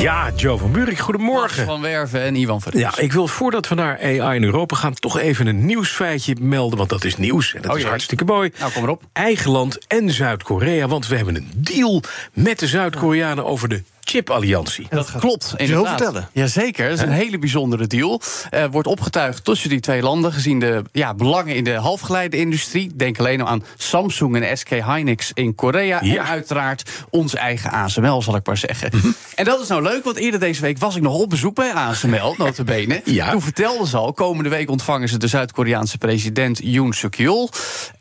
Ja, Joe van Buurik, Max goedemorgen. van Werven en Ivan van Ja, ik wil voordat we naar AI in Europa gaan... toch even een nieuwsfeitje melden, want dat is nieuws. En dat Oh, is hartstikke mooi. Nou, kom erop. Eigen land en Zuid-Korea, want we hebben een deal... met de Zuid-Koreanen over de chipalliantie. Dat klopt, inderdaad. vertellen? Jazeker, dat is een hele bijzondere deal. Eh, wordt opgetuigd tussen die twee landen... gezien de ja, belangen in de halfgeleiderindustrie. Denk alleen al aan Samsung en SK Hynix in Korea. Ja. En uiteraard ons eigen ASML, zal ik maar zeggen. Mhm. En dat is nou leuk, want eerder deze week was ik nog op bezoek bij ASML, notabene. Ja. Toen vertelden ze al, komende week ontvangen ze de Zuid-Koreaanse president Yoon suk-yeol.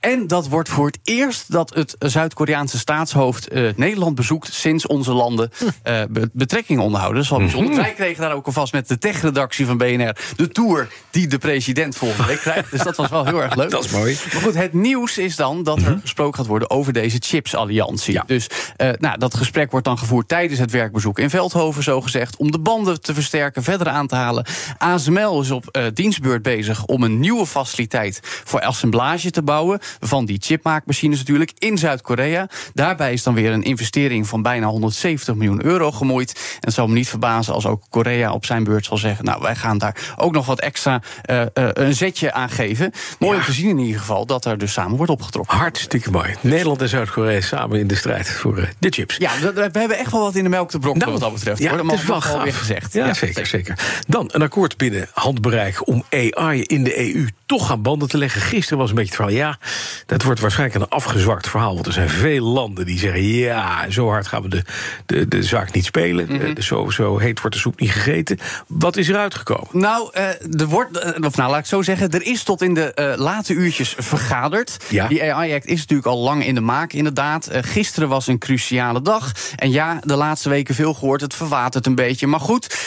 En dat wordt voor het eerst dat het Zuid-Koreaanse staatshoofd eh, Nederland bezoekt... sinds onze landen eh, be- betrekkingen onderhouden. Dat is wel bijzonder. Mhm. Wij kregen daar ook alvast met de tech-redactie van BNR... de tour die de president volgende week krijgt. Dus dat was wel heel erg leuk. Dat is mooi. Maar goed, het nieuws is dan dat er gesproken gaat worden over deze chipsalliantie. Ja. Dus eh, nou, dat gesprek wordt dan gevoerd tijdens het werkbezoek in Veldhoven, zo gezegd, om de banden te versterken, verder aan te halen. ASML is op eh, dienstbeurt bezig om een nieuwe faciliteit voor assemblage te bouwen van die chipmaakmachines natuurlijk in Zuid-Korea. Daarbij is dan weer een investering van bijna 170 miljoen euro gemoeid. En het zou me niet verbazen als ook Korea op zijn beurt zal zeggen: Nou, wij gaan daar ook nog wat extra eh, eh, een zetje aan geven. Mooi om te zien in ieder geval dat er dus samen wordt opgetrokken. Hartstikke mooi. Nederland en Zuid-Korea samen in de strijd voor eh, de chips. Ja, we, we hebben echt wel wat in de melk te brokkelen wat dat betreft. ja, hoor. Dat is wel gaaf. weer gezegd. Ja, zeker, zeker. Dan een akkoord binnen handbereik om AI in de EU toch aan banden te leggen. Gisteren was een beetje het verhaal, ja, dat wordt waarschijnlijk een afgezwakt verhaal. Want er zijn veel landen die zeggen, ja, zo hard gaan we de, de, de zaak niet spelen. Mhm. Eh, zo, zo heet wordt de soep niet gegeten. Wat is eruit gekomen? Nou, eh, er wordt, eh, of nou, laat ik zo zeggen, er is tot in de late uurtjes vergaderd. Ja. Die AI-act is natuurlijk al lang in de maak, inderdaad. Gisteren was een cruciale dag. En ja, de laatste weken veel gehoord, het verwatert een beetje. Maar goed,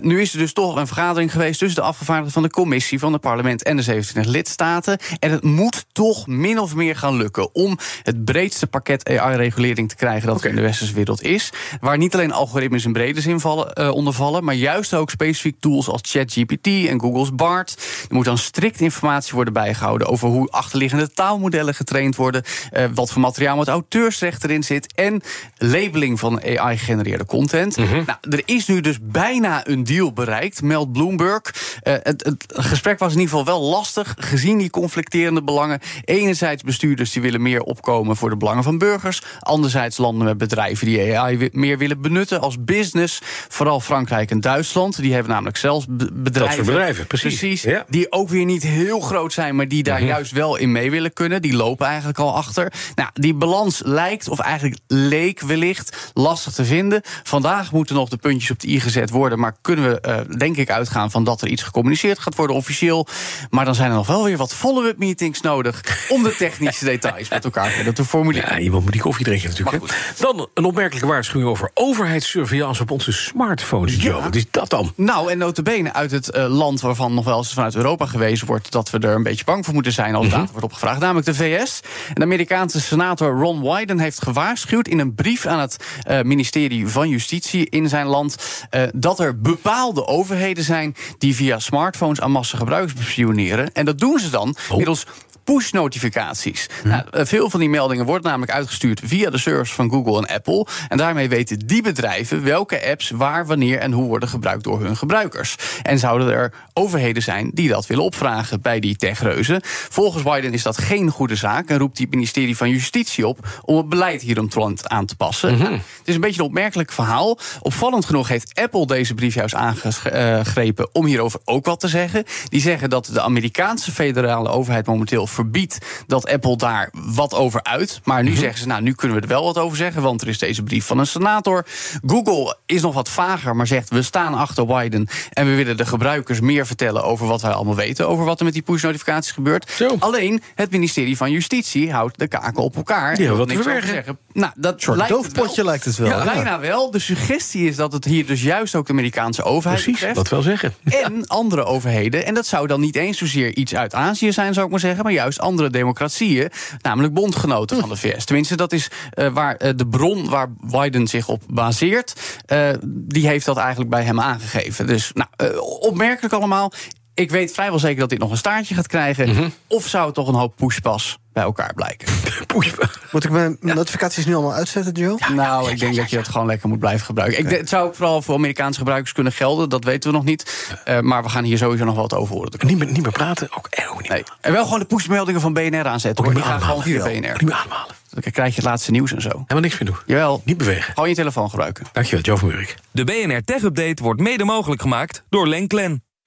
nu is er dus toch een vergadering geweest tussen de afgevaardigden van de commissie, van het parlement en de 27 lidstaten. En het moet toch min of meer gaan lukken om het breedste pakket AI-regulering te krijgen dat er in de westerse wereld is. Waar niet alleen algoritmes in brede zin vallen, eh, onder vallen, maar juist ook specifiek tools als ChatGPT en Google's BART. Er moet dan strikt informatie worden bijgehouden over hoe achterliggende taalmodellen getraind worden, eh, wat voor materiaal met auteursrecht erin zit en labeling van AI-gegenereerde content. Nou, er is nu dus bijna een deal bereikt, meldt Bloomberg. Eh, het, het gesprek was in ieder geval wel lastig, gezien die conflicterende belangen. Enerzijds bestuurders die willen meer opkomen voor de belangen van burgers. Anderzijds landen met bedrijven die AI meer willen benutten als business. Vooral Frankrijk en Duitsland. Die hebben namelijk zelfs be- bedrijven. soort bedrijven, precies. Ja. Die ook weer niet heel groot zijn, maar die daar juist wel in mee willen kunnen. Die lopen eigenlijk al achter. Nou, die balans lijkt, of eigenlijk leek wellicht, lastig te vinden. Vandaag moeten nog de puntjes op de i gezet worden. Maar kunnen we, eh, denk ik, uitgaan van dat er iets gecommuniceerd gaat worden officieel. Maar dan zijn er nog wel weer wat follow-up meetings nodig. om de technische details met elkaar te formuleren. Ja, iemand moet die koffie drinken natuurlijk. Dan een opmerkelijke waarschuwing over overheidssurveillance op onze smartphones. Joe, wat is dat dan? Nou, en notabene uit het eh, land waarvan nog wel eens vanuit Europa gewezen wordt... dat we er een beetje bang voor moeten zijn als data wordt opgevraagd. Namelijk de VS. En de Amerikaanse senator Ron Wyden heeft gewaarschuwd... in een brief aan het eh, ministerie van Justitie in zijn land... eh, dat er bepaalde overheden zijn die via smartphones... aan massa gebruikers bespioneren. En dat doen ze dan middels push-notificaties. Nou, eh, veel van die meldingen worden namelijk uitgestuurd via de servers van Google en Apple. En daarmee weten die bedrijven welke apps waar, wanneer en hoe worden gebruikt door hun gebruikers. En zouden er overheden zijn die dat willen opvragen bij die techreuzen. Volgens Biden is dat geen goede zaak en roept die het ministerie van Justitie op om het beleid hieromtrent aan te passen. Nou, het is een beetje een opmerkelijk verhaal. Opvallend genoeg heeft Apple deze brief juist aangegrepen om hierover ook wat te zeggen. Die zeggen dat de Amerikaanse federale overheid momenteel verbiedt dat Apple daar wat over uit. Maar nu Mhm. zeggen ze, nou, nu kunnen we er wel wat over zeggen, want er is deze brief van een senator. Google is nog wat vager, maar zegt we staan achter Wyden en we willen de gebruikers meer vertellen over wat wij allemaal weten over wat er met die push-notificaties gebeurt. Zo. Alleen het ministerie van Justitie houdt de kaken op elkaar. Die wil niks over zeggen. Nou, dat soort lijkt het doofpotje wel. lijkt het wel. Ja, Ja. bijna wel. De suggestie is dat het hier dus juist ook de Amerikaanse overheid Precies, betreft. dat wel zeggen. En andere overheden. En dat zou dan niet eens zozeer iets uit Azië zijn, zou ik maar zeggen. Maar juist andere democratieën. Namelijk bondgenoten van de VS. Tenminste, dat is eh, waar eh, de bron waar Biden zich op baseert. eh, die heeft dat eigenlijk bij hem aangegeven. Dus nou, opmerkelijk allemaal. Ik weet vrijwel zeker dat dit nog een staartje gaat krijgen. Mhm. Of zou het toch een hoop pushpas bij elkaar blijken? Poei. Moet ik mijn notificaties nu allemaal uitzetten, Joe? nou, ik denk dat je dat gewoon lekker moet blijven gebruiken. Ik denk, het zou ook vooral voor Amerikaanse gebruikers kunnen gelden. Dat weten we nog niet. Eh, maar we gaan hier sowieso nog wat over horen. Niet meer, niet meer praten, ook eh, ook niet Nee. En wel gewoon de pushmeldingen van BNR aanzetten. Hoor. Ook Die niet gaan meer gewoon via aanhalen. BNR. Niet meer aanhalen. Dan krijg je het laatste nieuws en zo. Helemaal niks meer doen. Jawel, Niet bewegen. gewoon je telefoon gebruiken. Dankjewel, Joe van Meurik. De BNR Tech Update wordt mede mogelijk gemaakt door Lenklen.